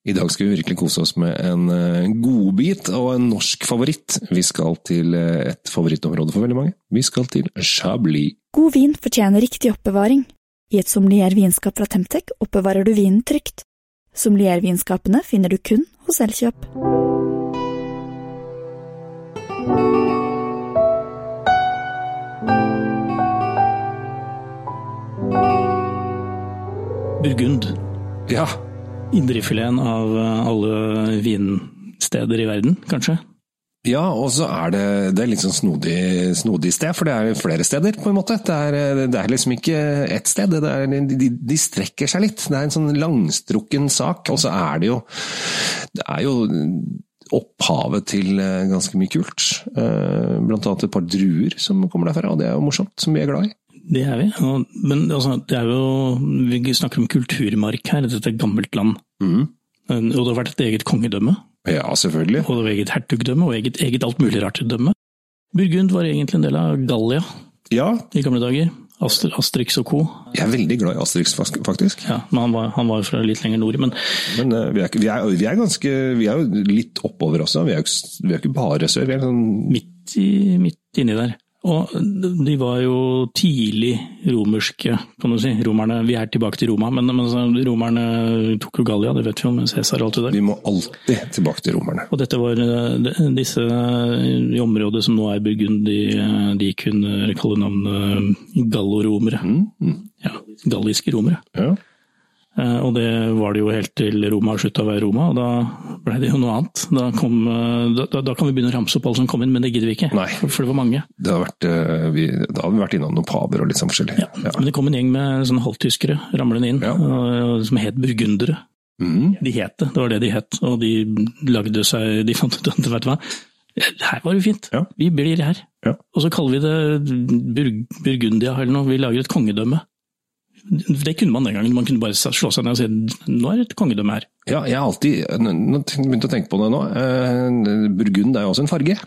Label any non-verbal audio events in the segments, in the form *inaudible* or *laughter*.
I dag skal vi virkelig kose oss med en eh, godbit og en norsk favoritt. Vi skal til eh, et favorittområde for veldig mange. Vi skal til Chablis. God vin fortjener riktig oppbevaring. I et sommelier-vinskap fra Temtec oppbevarer du vinen trygt. Sommelier-vinskapene finner du kun hos Elkjøp. Burgund. Ja, Indrefileten av eh, alle vinsteder i verden, kanskje? ja og så er det, det er litt sånn snodig, snodig sted, for det er flere steder, på en måte. Det er, det er liksom ikke ett sted, det er, de, de strekker seg litt. Det er en sånn langstrukken sak, og så er det jo Det er jo opphavet til eh, ganske mye kult. Eh, Blant annet et par druer som kommer derfra, og det er jo morsomt, som vi er glad i. Det er vi. Og, men altså, det er jo Vi snakker om kulturmark her. Dette er gammelt land. Mhm. Og det har vært et eget kongedømme, Ja, selvfølgelig. og det var eget hertugdømme, og eget, eget alt mulig rart dømme. Burgund var egentlig en del av Gallia Ja, i gamle dager. Aster, Asterix og co. jeg er veldig glad i Asterix, faktisk. Ja, men han var, han var fra litt lenger nord. Men Men uh, vi er, vi, er, vi er ganske Vi er jo litt oppover også. Vi er jo ikke, vi er ikke bare sør. Vi er sånn midt, i, midt inni der. Og de var jo tidlig romerske, kan du si. Romerne, vi er tilbake til Roma, men, men romerne tok jo Gallia, det vet vi jo, med Cæsar og alt det der. Vi må alltid tilbake til romerne. Og dette var eh, disse i området som nå er Burgund, de, eh, de kunne kalle navnet galloromere. Mm, mm, Ja, galliske romere. ja. Eh, Og det var det jo helt til Roma slutta å være Roma, og da ble det jo noe annet. Da, kom, eh, da, da- kan vi begynne å ramse opp alle som kom inn, men det gidder vi ikke. Nei. For, for det var mange. Det har vært, eh, vi, da har vi vært innom noen paver og litt sånn forskjellig. Ja. Men det kom en gjeng med sånne halvtyskere ramlende inn, Ja. og- som het burgundere. Mm, De het det, det var det de het. Og de lagde seg De fant ut at vet du hva, her var det fint. Ja. Vi blir her. Ja. Og så kaller vi det Burg, Burgundia eller noe. Vi lager et kongedømme. Det kunne man den gangen. Man kunne bare slå seg ned og si nå er det et kongedømme her. Ja, jeg har alltid begynte å tenke på det nå. eh, Burgund er jo også en farge.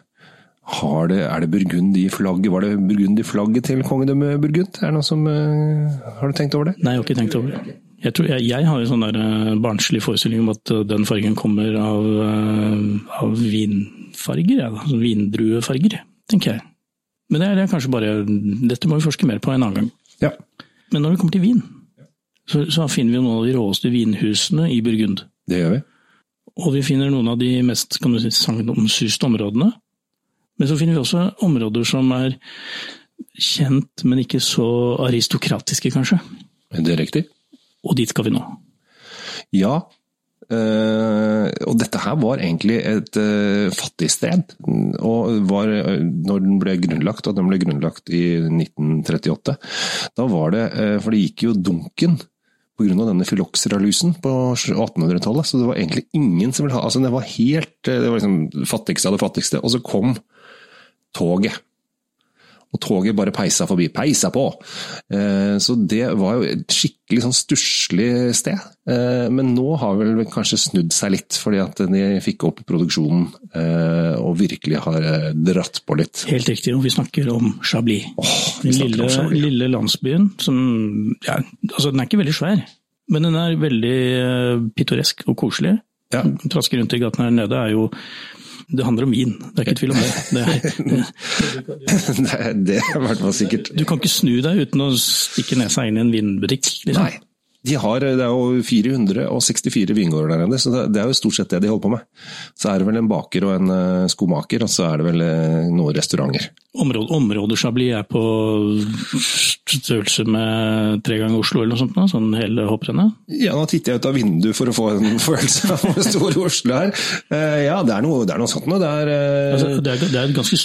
Har det, er det burgund i flagget? Var det burgund i flagget til kongedømmet Burgund? Er det noe som, eh, har du tenkt over det? Nei, jeg har ikke tenkt over det. Jeg, tror, jeg, jeg har jo sånn der eh, barnslig forestilling om at den fargen kommer av, av vinfarger, ja. Sånn vindruefarger, tenker jeg. Men det er, det er kanskje bare Dette må vi forske mer på en annen gang. Ja. Men når det kommer til vin, så, så finner vi noen av de råeste vinhusene i Burgund. Det gjør vi. Og vi finner noen av de mest kan du si, sagnomsuste områdene. Men så finner vi også områder som er kjent, men ikke så aristokratiske, kanskje. Det er riktig. Og dit skal vi nå. Ja. Eh, og dette her var egentlig et uh, fattigsted. Og var, uh, når den ble grunnlagt, og den ble grunnlagt i 1938, da var det For det gikk jo dunken pga. denne fylokseralusen på 1800-tallet. Så det var egentlig ingen som ville ha altså Det var helt Det var liksom fattigste av det fattigste. Og så kom toget. Og toget bare peisa forbi. Peisa på! Eh, Så det var jo et skikkelig sånn stusslig sted. Eh, Men nå har vel kanskje snudd seg litt, fordi at de fikk opp produksjonen eh, og virkelig har dratt på litt. Helt riktig, og vi snakker om Chablis. Oh, Den lille, om Chablis. lille landsbyen som ja, altså Den er ikke veldig svær, men den er veldig pittoresk og koselig. Ja. Traske rundt i gaten her nede er jo Det handler om vin, det er ikke tvil om det. det, er, *laughs* det er i hvert fall sikkert. du kan ikke snu deg uten å stikke nesa inn i en vinbutikk. Liksom. Nei. De har, det er jo 464 vingårder der nede, så det er jo stort sett det de holder på med. Så er det vel en baker og en eh, skomaker, og så er det vel eh, noen restauranter. Områder, området Chablis er på størrelse med tre ganger Oslo eller noe sånt, nå, sånn hele hopprennet. Ja, nå titter jeg ut av vinduet for å få en *laughs* følelse av hvor stor Oslo er. Eh, Ja, det er noe, det er noe sånt noe. Det er, eh, Altså, det, er, det er et ganske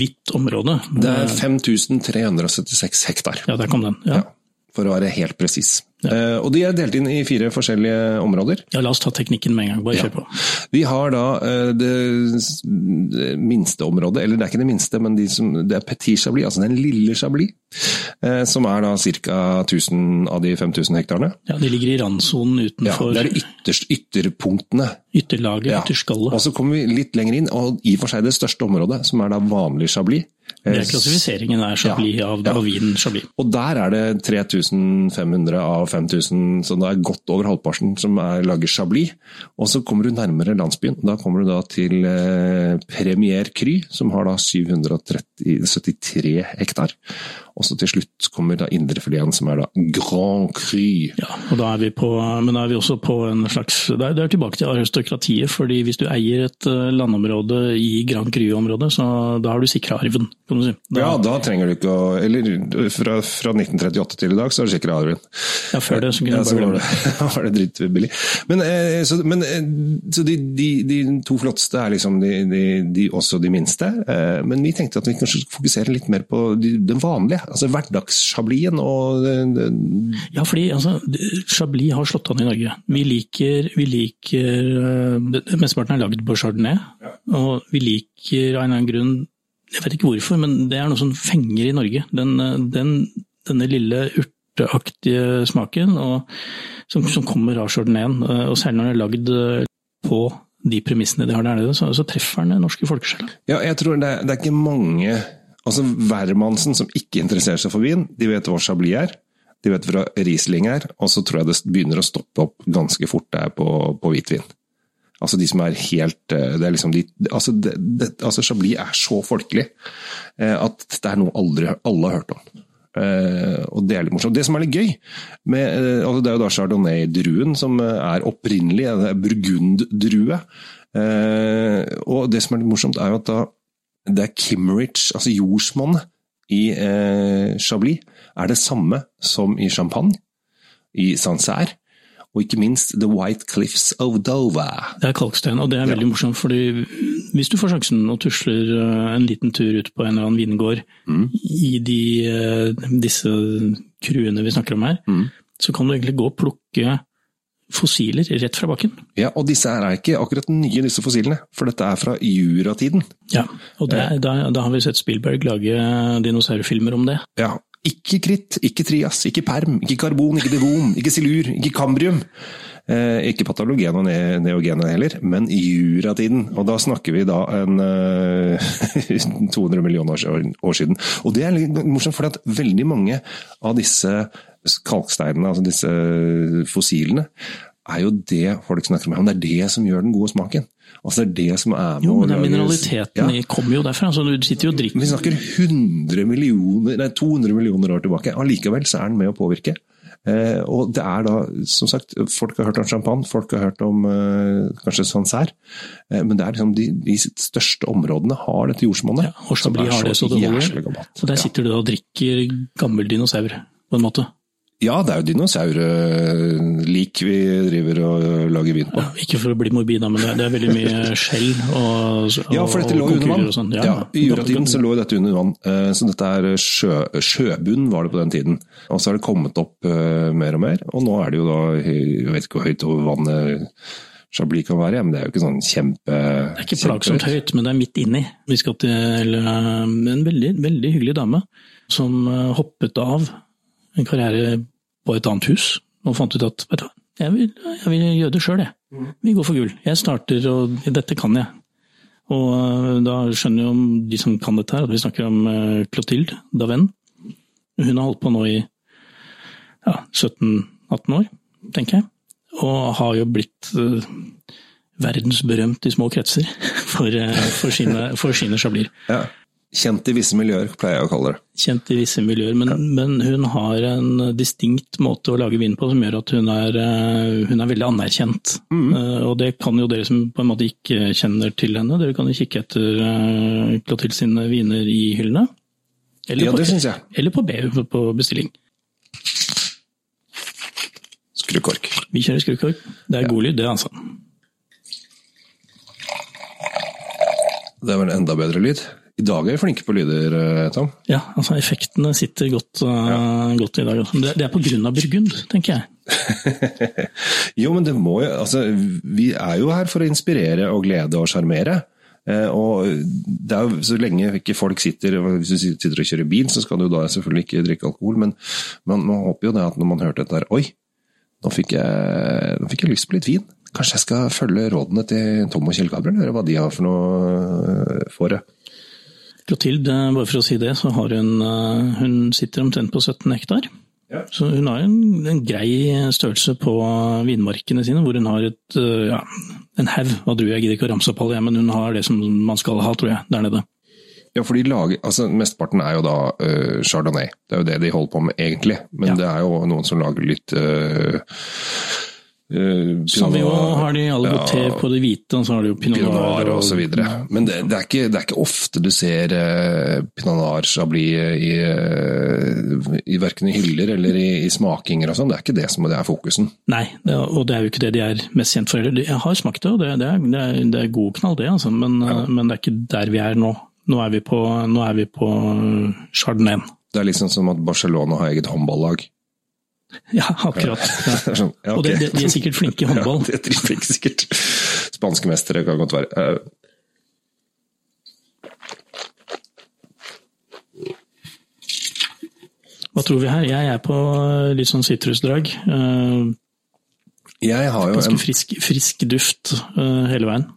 hvitt område. det er 5376 hektar. Ja, der kom den. Ja. Ja, for å være helt presis. Eh, Og de er delt inn i fire forskjellige områder. ja, la oss ta teknikken med en gang. Bare kjør på. Vi har da uh, det minste området, eller det er ikke det minste, men de som, det er Petit Chablis, altså den lille Chablis, Uh, som er da ca. 1000 av de 5000 hektarene. Ja, De ligger i randsonen Ja, det er de ytterst, ytterpunktene. ytterlaget, Ja. ytterskallet. Og så kommer vi litt lenger inn, og i og for seg det største området, som er da vanlig Chablis, Det er klassifiseringen er Chablis Ja, av, ja. av vinen Chablis. Og der er det 3500 av 5000, så det er godt over halvparten som er lager Chablis. Og så kommer du nærmere landsbyen. Da kommer du da til eh, Premier Cry, som har da 773 hektar. Og så til slutt kommer da indrefileten, som er da Grand Cru. Ja, og da er vi på, men da er vi også på en slags Det er, det er tilbake til aristokratiet, fordi hvis du eier et eh, landområde i Grand Cru-området, så da har du sikra arven, kan du si. Da, Ja, da trenger du ikke å Eller fra, fra 1938 til i dag, så er det sikkert Arvin. ja, før det så kunne Ja, du bare glemme *laughs* det, var det drittbillig. Men, eh, så, men, eh, så de, de, de to flotteste er liksom de, de, de, også de minste. Eh, Men vi tenkte at vi kanskje skulle fokusere litt mer på de, den vanlige, altså hverdagssjablien og Ja, fordi altså, Chablis har slått an i Norge. Vi liker, vi liker Mesteparten er lagd på chardonnay, og vi liker av en eller annen grunn Jeg vet ikke hvorfor, men det er noe som fenger i Norge. Den, eh, den, denne lille urteaktige smaken og, som, som kommer av chardonnayen. eh, Og særlig når den er lagd eh, på de premissene de har der nede, så, så treffer den norske folkesjela. Ja, jeg tror det det er ikke mange Altså Wermansen som ikke interesserer seg for vin, de vet hva Chablis er. De vet hva Riesling er, og så tror jeg det begynner å stoppe opp ganske fort der på, på hvitvin. Altså de som er helt eh, det er liksom de, altså, det, det, altså Chablis er så folkelig eh, at det er noe aldri, alle har hørt om. Eh, og Det er litt morsomt. Det som er litt gøy, med, eh, altså det er jo da chardonnay-druen som er opprinnelig, det er burgund-drue. Eh, og det som er litt morsomt, er jo at da det er Kimmerich, altså jordsmonnet i Chablis, er det samme som i Champagne, i Sancerre, og ikke minst The White Cliffs of Dover. Det er kalkstein, og det er veldig morsomt, fordi hvis du får sjansen og tusler eh, en liten tur ut på en eller annen vingård i de, eh, disse kruene vi snakker om her, så kan du egentlig gå og plukke fossiler rett fra bakken. Ja, og disse her er ikke akkurat nye, disse fossilene, for dette er fra juratiden. Ja, og det, da, da har vi sett Spielberg lage dinosaurfilmer om det. Ja, ikke kritt, ikke trias, ikke perm, ikke karbon, ikke devon, ikke silur, ikke kambrium. Eh, ikke patologen og ne neogenet heller, men juratiden. Og da snakker vi da en eh, *laughs* 200 millioner år, år siden. Og det er litt morsomt, for at veldig mange av disse kalksteinene, altså disse fossilene, er jo det folk snakker om. Det er det som gjør den gode smaken. Altså det er det som er med Jo, men den lage- mineraliteten Ja. kommer jo derfra. Så du sitter jo og drikker Vi snakker 100 millioner, nei 200 millioner år tilbake. Allikevel så er den med å påvirke. Eh, og det er da, som sagt, folk har hørt om champagne, folk har hørt om eh, kanskje Sancerre, eh, men det er liksom de, de største områdene har dette jordsmonnet. Ja, og Chablis har det så det holder. Og der sitter du og drikker gammel dinosaur, på en måte. Ja, det er jo dinosaurlik vi driver og lager vin på. Ja, ikke for å bli morbid, men det er, veldig mye *laughs* skjell og, og Ja, for dette lå under vann. Ja, sånn. Ja, I juratiden så lå dette under vann, eh, så dette er sjø, sjøbunn var det på den tiden. Og så har det kommet opp eh, mer og mer, og nå er det jo da, jeg vet ikke hvor høyt over vannet Chablis kan være, men det er jo ikke sånn kjempe... Det er ikke plagsomt høyt, men det er midt inni. Vi skal til eh, en veldig, veldig hyggelig dame som eh, hoppet av en karriere på et annet hus og fant ut at vet du jeg vil, jeg vil gjøre det sjøl, jeg. Vi går for gull. Jeg starter, og dette kan jeg. Og eh, da skjønner jo de som kan dette her, at vi snakker om eh, Clotilde Daven. Hun har holdt på nå i ja, 17-18 år, tenker jeg. Og har jo blitt eh, verdensberømt i små kretser *laughs* for, eh, for sine, for sine. Ja. Kjent i visse miljøer, pleier jeg å kalle det. Kjent i visse miljøer, men, men hun har en distinkt måte å lage vin på som gjør at hun er, eh, hun er veldig anerkjent. Eh, Og det kan jo dere som på en måte ikke kjenner til henne, dere kan jo kikke etter eh, Clotilde sine viner i hyllene. Eller Ja, på, det syns jeg. eller på BU på bestilling. Skrukork. Vi kjører skrukork. Det er god lyd, det, altså. Det er vel enda bedre lyd. I dag er vi flinke på lyder, eh, Tom. Ja, altså effektene sitter godt, eh, godt i dag. altså. Det, det er på grunn av Burgund, tenker jeg. *laughs* Jo, men det må jo Altså, vi er jo her for å inspirere og glede og sjarmere. Eh, Og det er jo så lenge ikke folk sitter Hvis du sitter og kjører bil, så skal du da selvfølgelig ikke drikke alkohol, men man, man håper jo det at når man hørte dette her Oi, nå fikk jeg, nå fikk jeg lyst på litt vin. Kanskje jeg skal følge rådene til Tom og Kjell Gabriel, høre hva de har for noe for det. Clotilde, bare for å si det, så har hun eh, Hun sitter omtrent på 17 hektar. Ja. Så hun har en, en grei størrelse på vinmarkene sine, hvor hun har et, eh, ja, en haug av druer. Jeg gidder ikke å ramse opp alle, men hun har det som man skal ha, tror jeg, der nede. Ja, for de lager, altså Mesteparten er jo da uh, chardonnay. Det er jo det de holder på med egentlig. Men Ja. det er jo noen som lager litt uh, uh, Sauvignon har de alle gått til på det hvite, og så har de jo pinot noir noir og så videre. Men det, det, er ikke, det er ikke ofte du ser uh, pinot noir chablis i, uh, i verken i hyller eller i, i smakinger og sånn. Det er ikke det som det er fokusen. Nei, det, og det er jo ikke det de er mest kjent for heller. Jeg har smakt det, og det, det, er, det, er, det er god knall, det, altså. Men, men det er ikke der vi er nå. Nå er vi på, nå er vi på chardonnay. Det er liksom som at Barcelona har eget håndballag. *laughs* Ja, akkurat. Ja. Er sånn, ja, Og det, de er sikkert flinke i *laughs* håndball. Ja, de er flinke sikkert. Spanske mestere kan godt være. Eh, Hva tror vi her? Jeg er på litt sånn sitrusdrag. Eh, Jeg har jo Ganske en, frisk, frisk duft eh, hele veien.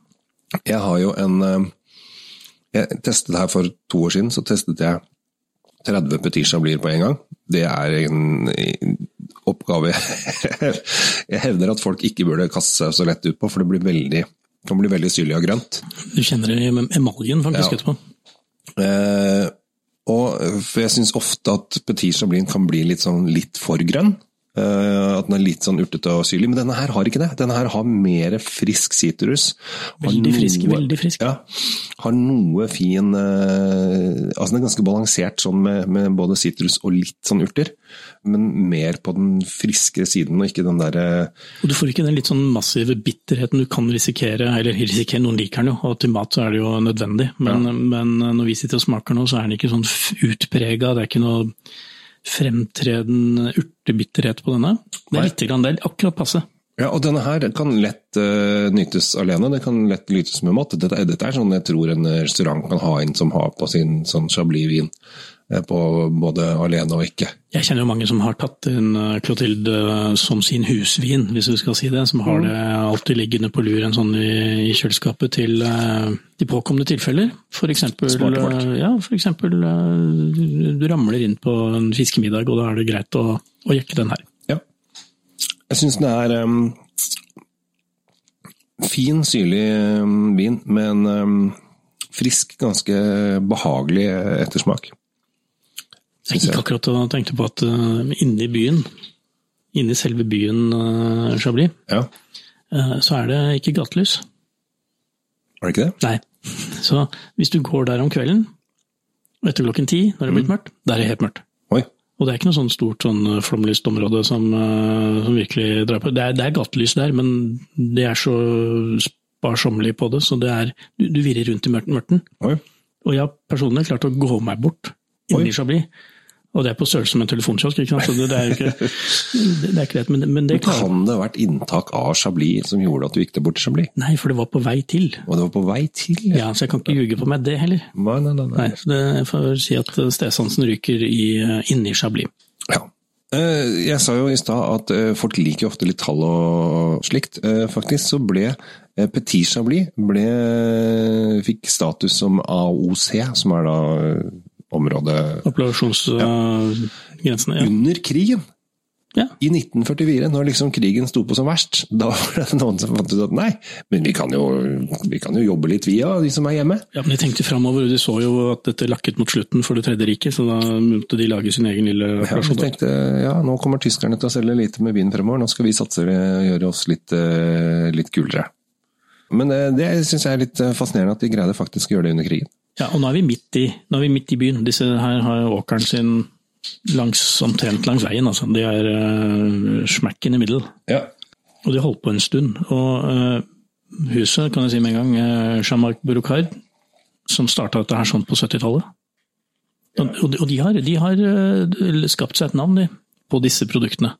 jeg har jo en eh, Jeg testet her for to år siden, så testet jeg 30 Petit Chablis på en gang. Det er en eh, oppgave jeg hevder at folk ikke burde kaste seg så lett ut på, for det blir veldig, kan bli veldig syrlig og grønt. Du kjenner det i emaljen faktisk Ja. etterpå. Eh, og for jeg syns ofte at Petit Chablis kan bli litt sånn litt for grønn. Eh, at den er litt sånn urtete og syrlig. Men denne her har ikke det. Denne her har mer frisk sitrus. Veldig frisk, veldig frisk. Ja. Har noe fin uh, Altså den er ganske balansert sånn med, med både sitrus og litt sånn urter. Men mer på den friskere siden, og ikke den derre Og du får ikke den litt sånn massive bitterheten du kan risikere, eller risikere, noen liker den jo, og til mat så er det jo nødvendig. Men, men når vi sitter og smaker nå, så er den ikke sånn utprega, det er ikke noe fremtredende urtebitterhet på denne. Det er litt grann, er akkurat passe. Ja, og denne her kan lett uh, nytes alene, det kan lett lytes med mat. Dette, dette er sånn jeg tror en restaurant kan ha inn som har på sin sånn chablis-vin. Eh, På både alene og ikke. Jeg kjenner jo mange som har tatt en eh, Clotilde eh, som sin husvin, hvis vi skal si det. Som har det alltid liggende på lur en sånn i, i kjøleskapet til de påkommende tilfeller. For eksempel, ja, for eksempel du, ramler inn på en fiskemiddag, og da er det greit å, å jekke den her. Ja. Jeg syns den er um, fin, syrlig em, vin med en em, frisk, ganske behagelig ettersmak. Jeg gikk akkurat og tenkte på at uh, inne i byen, inne i selve byen uh, Chablis, Ja, uh, så er det ikke gatelys. var det ikke det? Nei. Så hvis du går der om kvelden, etter klokken ti, når det er blitt mørkt, da er det helt mørkt. Oi. Og det er ikke noe sånn stort sånn flomlyst område som, som virkelig drar på. Det er, det er gatelys der, men det er så sparsommelig på det, så det er, du, du virrer rundt i mørten. mørten. Og jeg har personlig klart å gå meg bort inni. Chablis. Og det er på størrelse med en telefonkiosk, ikke sant? så det, er jo ikke *laughs* det, er ikke lett, men, men det klarer Kan det ha vært inntak av chablis som gjorde at du gikk deg bort til chablis? Nei, for det var på vei til. Og det var på vei til? Ja, Så jeg kan ikke ljuge på meg det heller. Nei, nei, nei. nei. Så det, jeg får si at stedsansen ryker i, inni Chablis. Ja. Eh, Jeg sa jo i stad at eh, folk liker ofte litt tall og slikt. Eh, Faktisk så ble eh, Petit Chablis ble, fikk status som AOC, som er da eh, området Appellasjonsgrensene. Ja. under krigen. Ja. I 1944, når liksom krigen sto på som verst, *laughs* da var det noen som fant ut at nei, men vi kan jo, vi kan jo jobbe litt via de som er hjemme. ja, men de tenkte framover, de så jo at dette lakket mot slutten for Det tredje riket, så da måtte de lage sin egen lille Ja, de tenkte ja, nå kommer tyskerne til å selge lite med vin fremover, nå skal vi satse og gjøre oss litt, eh, litt kulere. Men det, det syns jeg er litt eh, fascinerende at de greide faktisk å gjøre det under krigen. Ja, og nå er vi midt i, vi midt i byen. Disse her har åkeren sin langs, omtrent langs veien. Altså. De er uh, smack in the middle. Ja. Og de holdt på en stund. Og uh, huset, kan jeg si med en gang, uh, Jean-Marc Burucard, som starta dette her sånn på 70-tallet. Og, og, de- og de har, de har uh, skapt seg et navn de, på disse produktene.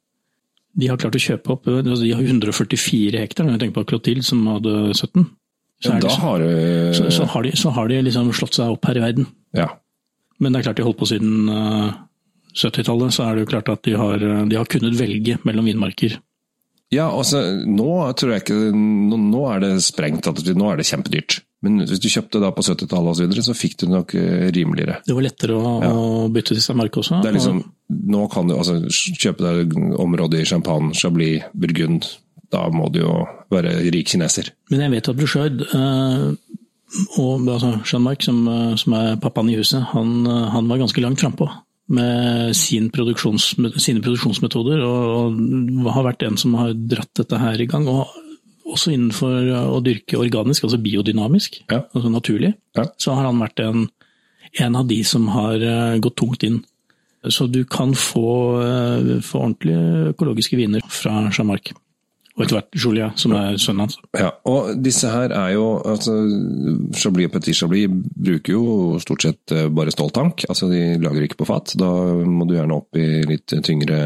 De har klart å kjøpe opp eh, altså, De har 144 hektar, når jeg tenker på Clotilde som hadde 17. Så, Ja, da så, har du så, så, har de, så har de liksom slått seg opp her i verden. Ja. Men det er klart de har holdt på siden uh, 70-tallet, så er det jo klart at de har, eh, de har kunnet velge mellom vinmarker. ja, altså nå tror jeg ikke Nå, nå er det sprengt nå er det kjempedyrt. Men hvis du kjøpte da på 70-tallet osv., så videre, så fikk du nok eh, rimeligere. Det var lettere å, Ja. å bytte til seg merke også. Det er liksom, og- nå kan du altså, kjøpe deg område i Champagne, Chablis, Burgund. Da må du jo være rik kineser. Men jeg vet at Bouchard eh, og altså Jean-Marc, som, eh, som er pappaen i huset, han, eh, han var ganske langt frampå med sin produksjons, sine produksjonsmetoder, og, og har vært en som har dratt dette her i gang. og også innenfor å dyrke organisk, altså biodynamisk, Ja. altså naturlig, Ja. så har han vært en, en av de som har gått tungt inn. Så du kan få, få ordentlige økologiske viner fra Jean-Marc. Og etter hvert Julia, som er sønnen hans. Ja, og disse her er jo altså, Chablis og Petit Chablis bruker jo stort sett eh, bare ståltank. Altså de lager ikke på fat. Da må du gjerne opp i litt tyngre,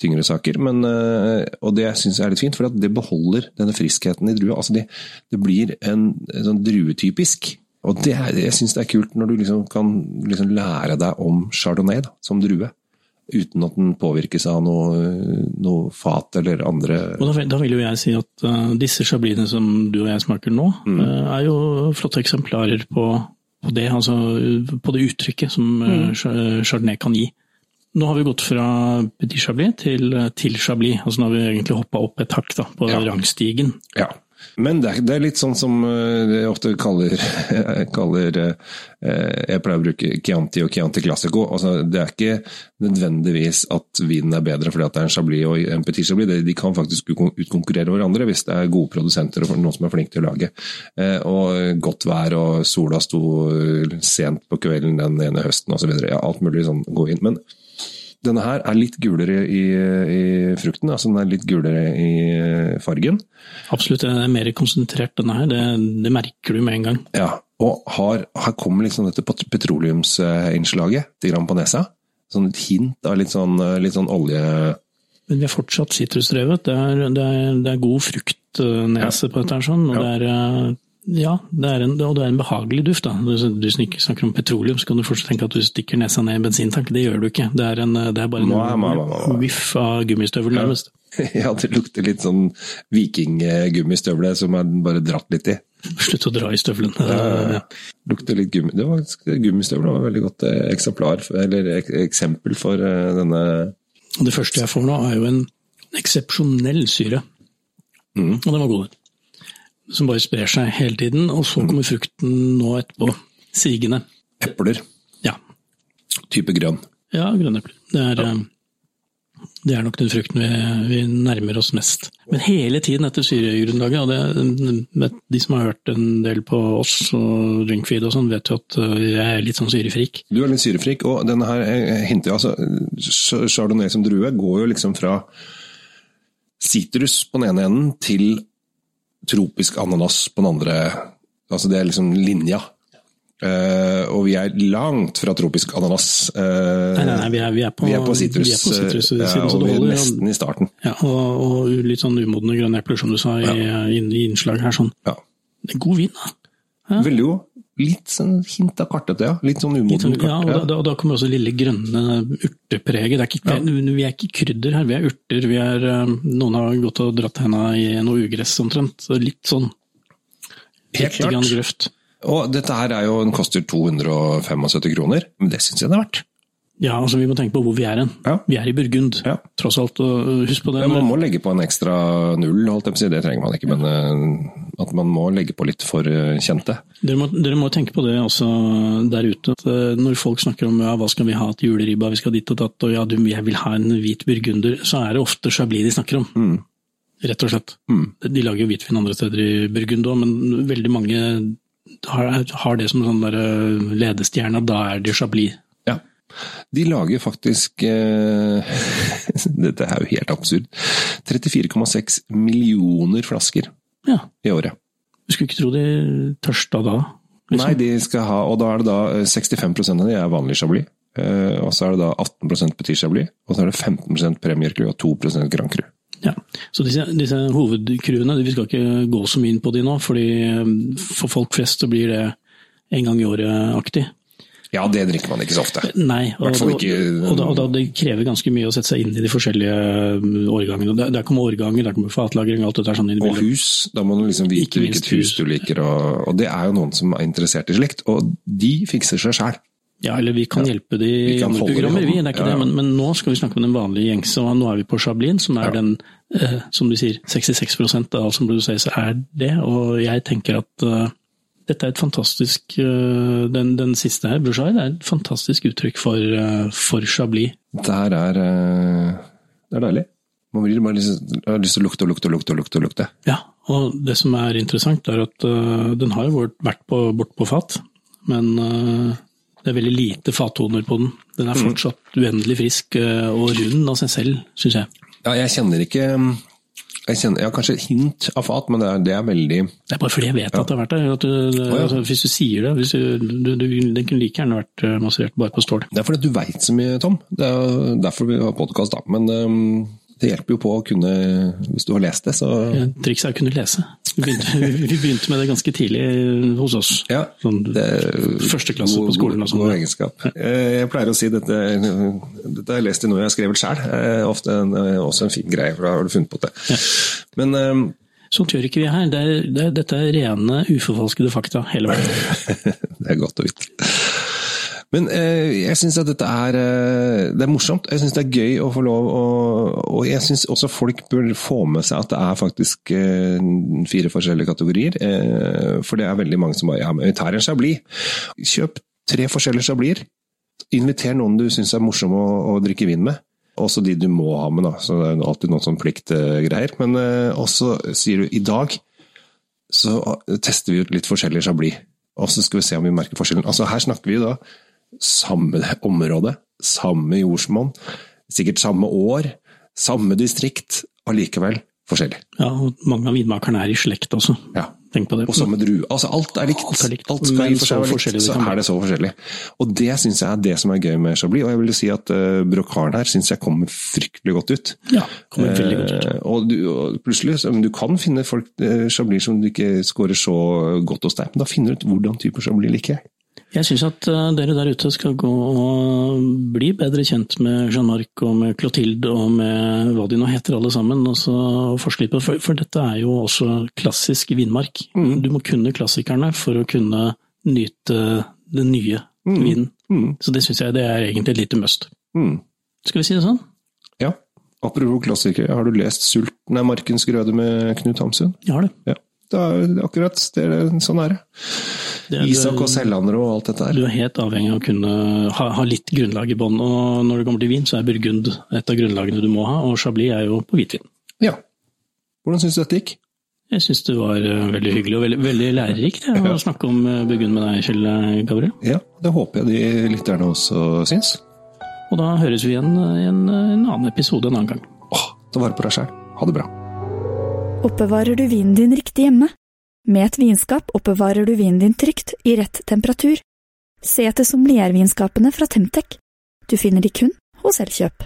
tyngre saker. Men, eh, og det syns jeg er litt fint, for det beholder denne friskheten i drua. Altså Det, det blir en, en sånn druetypisk. Og det, jeg syns det er kult når du liksom kan liksom lære deg om chardonnay da, som drue. Uten at den påvirkes av noe, noe fat eller andre Og da, da vil jo jeg si at uh, disse chablisene som du og jeg smaker nå, eh, er jo flotte eksemplarer på, på det, altså på det uttrykket som mm. uh, Chardonnay kan gi. Nå har vi gått fra Petit Chablis til, til Chablis, altså nå har vi egentlig hoppa opp et hakk da, på Ja. rangstigen. Ja. Men det er, det er litt sånn som eh, jeg ofte kaller, *laughs* kaller eh, Jeg pleier å bruke Chianti og Chianti Classico. Altså, det er ikke nødvendigvis at vinen er bedre fordi det er en Chablis og en Petit Chablis. De- De kan faktisk utkonkurrere hverandre hvis det er gode produsenter og noen som er flinke til å lage. Eh, Og godt vær og sola sto sent på kvelden den ene høsten osv. Ja, alt mulig sånn gå inn. Men denne her er litt gulere i, i frukten. altså Den er litt gulere i fargen. Absolutt, den er mer konsentrert denne her, det, det merker du med en gang. Ja, og har, her kommer liksom dette petroleumsinnslaget litt grann på nesa. Sånn et hint av litt sånn, litt sånn olje... Men vi er fortsatt sitrusdrevet. Det, det, det er god fruktnese på dette. her sånn, og Ja. det er, eh, ja, det en, og det er en behagelig duft. da. Du, du snakker om petroleum, så kan du fortsatt tenke at du stikker nesa ned i en bensintank. Det gjør du ikke. Det er, en, det er bare en Nei, whiff av gummistøvel, nærmest. *laughs* Ja, det lukter litt sånn vikinggummistøvle som er bare dratt litt i. Slutt å dra i støvelen. Ja. Lukter litt gummi. Det var, gummistøvle var et veldig godt eh, eksemplar, eller ek, eksempel for eh, denne Det første jeg får nå, er jo en eksepsjonell syre. Mm. Og den var god. Som bare sprer seg hele tiden, og så kommer frukten nå etterpå. Sigende. epler. Ja. Type grønn. Ja, grønnepler. Det er, ja. det er nok den frukten vi, vi nærmer oss mest. Men hele tiden etter syregrunnlaget, og det, de som har hørt en del på oss og Drinkfeed og sånn, vet jo at eh, jeg er litt sånn syrefrik. Du er litt syrefrik, og denne her eh, hinter altså, Chardonnay som drue går jo liksom fra sitrus på den ene enden til tropisk ananas på den andre. Altså det er liksom linja. Uh, og vi er langt fra tropisk ananas. Uh, Nei, nei, nei, vi er, vi er på vi er på sitrus, sitrus-siden, ja, og vi er nesten i starten. Ja, og, og litt sånn umodne grønne epler, som du sa i, i, i innslaget her. sånn. Ja. God vin, da. Veldig god. Litt sånn hint av kartete, ja. Litt sånn umodent kart. ja, og da, da, da kommer også lille grønne urtepreget. Det ikke, Vi er ikke krydder her, vi er urter. Vi er, eh, noen har gått og dratt henda i noe ugress omtrent. Så litt sånn Helt klart. grøft. Og dette her er jo, den koster 275 kroner, men det syns jeg det er verdt. Ja, altså vi må tenke på hvor vi er hen. Ja. Vi er i Burgund, Ja. tross alt. Og husk på det. Ja, man må legge på en ekstra null, holdt jeg på å si. Det trenger man ikke, men eh, at man må legge på litt for eh, kjente. Dere må, dere må tenke på det også der ute. eh, Når folk snakker om ja, hva skal vi ha til juleribba, vi skal dit og datt, og ja, du, jeg vil ha en hvit burgunder, så er det ofte Chablis de snakker om. Rett og slett. Mm. De lager jo hvitvin andre steder i Burgund òg, men veldig mange har, har det som sånn der eh, ledestjerne. Da er det Chablis. De lager faktisk eh, *laughs* Dette er jo helt absurd. 34,6 millioner flasker Ja. i året. Du skulle ikke tro de tørsta da. liksom. Nei, de skal ha, og da er det da eh, 65 av de er vanlig chablis. Eh, og så er det da 18% petit chablis, og så er det 15 Premier Cru og 2% Grand Cru. Ja, så disse, disse hovedcruene, vi skal ikke gå så mye inn på de nå, fordi eh, for folk flest så blir det en gang i året-aktig. Ja, det drikker man ikke så ofte. Nei, og, ikke- og, da, og da det krever ganske mye å sette seg inn i de forskjellige mm, årgangene. Der, der kommer årganger, der kommer fatlagring, alt dette er sånn Og hus, da må du liksom vite hvilket hus du liker, og, og det er jo noen som er interessert i slikt, og de fikser seg sjæl. Ja, eller vi kan hjelpe de i andre det programmer, vi. Det er ikke Ja, ja. det, men, men nå skal vi snakke om den vanlige gjengse, og nå er vi på Chablin, som er Ja. den, eh, som du sier, 66% av alt som produseres er det. Og jeg tenker at eh, dette er et fantastisk eh, den, den siste her, det er et fantastisk uttrykk for, eh, for Chablis. Det her er eh, Det er deilig. Man blir bare lyst, har lyst til å lukte og lukte og lukte. lukte, lukte. Ja, og det som er interessant, er at den har jo vært- på, bort på fat, men det er veldig lite fattoner på den. Den er fortsatt uendelig frisk og rund av seg selv, syns jeg. Ja, jeg kjenner ikke jeg, kjenner, jeg har kanskje hint av fat, men det er, det er veldig Det er bare fordi jeg vet at det har vært der. At du, ja. altså, hvis du sier det hvis du, du, du, Den kunne like gjerne vært eh, massert bare på stål. Det er fordi du veit så mye, Tom. Det er derfor vi har podkast, da. Men øhm, det hjelper jo på å kunne Hvis du har lest det, så ja, Trikset er å kunne lese. Vi begynte, *laughs* vi begynte med det ganske tidlig hos oss. Ja. Sånn, Det første klasse god- på skolen og sånn. God egenskap. Eh, Jeg pleier å si dette Dette har jeg lest i noe jeg har skrevet sjøl. Ofte en, eh, også en fin greie, for da har du funnet på det. Men øhm, Sånt gjør ikke vi her. Det er, det dette er rene, uforfalskede fakta hele veien. *laughs* det er godt å vite. Men eh, jeg syns at dette er eh, Det er morsomt. Jeg syns det er gøy å få lov å Og jeg syns også folk bør få med seg at det er faktisk eh, fire forskjellige kategorier. Eh, for det er veldig mange som bare Ja, men vi tar en chablis. Kjøp tre forskjellige chabliser. Inviter noen du syns er morsom å, å drikke vin med. Også de du må ha med, da. Så det er alltid noen sånn pliktgreier. Men eh, også sier du i dag så eh, tester vi ut litt forskjellige chablis. Og så skal vi se om vi merker forskjellen. Altså Her snakker vi jo da samme område, samme jordsmonn, sikkert samme år, samme distrikt, allikevel forskjellig. Ja, og mange av vinmakerne er i slekt også. Ja. Tenk på det. Og samme drue. Altså alt er likt. Alt er likt, skal men i for seg så være likt, forskjellig så er det så forskjellig. Og det syns jeg er det som er gøy med Chablis. Og jeg vil si at uh, brokaren her syns jeg kommer fryktelig godt ut. Ja, kommer veldig godt ut. Uh, og, du, og plutselig, du kan finne folk, uh, Chablis som du ikke scorer så godt hos deg, men da finner du ut hvordan type Chablis liker jeg. Jeg syns at eh, dere der ute skal gå og bli bedre kjent med Jean-Marc og med Clotilde og med hva de nå heter alle sammen, og så forske litt på det. For, dette er jo også klassisk vinmark. Du må kunne klassikerne for å kunne nyte den nye vinen. Mm. Så det syns jeg det er egentlig et lite must. Mm. Skal vi si det sånn? Ja. Apropos klassikere, har du lest 'Sulten er Markens grøde med Knut Hamsun? Jeg har det. Ja. Det er, akkurat, det sånn er det. Det Isak og Sellander og alt dette her. Du er helt avhengig av å kunne ha, ha litt grunnlag i bånn. Og når det kommer til vin, så er Burgund et av grunnlagene du må ha, og Chablis er jo på hvitvin. Ja. Hvordan syns du dette gikk? Jeg syns det var eh, veldig hyggelig og veldig, veldig lærerikt ja, å snakke om eh, Burgund med deg, Kjell eh, Gabriel. Ja, det håper jeg de lytterne også syns. Og da høres vi igjen i en, en annen episode en annen gang. Åh, ta vare på deg sjæl. Ha det bra. Oppbevarer du vinen din riktig hjemme? Med et vinskap oppbevarer du vinen din trygt, i rett temperatur. Se etter sommeliervinskapene fra Temtec. Du finner de kun hos Elkjøp.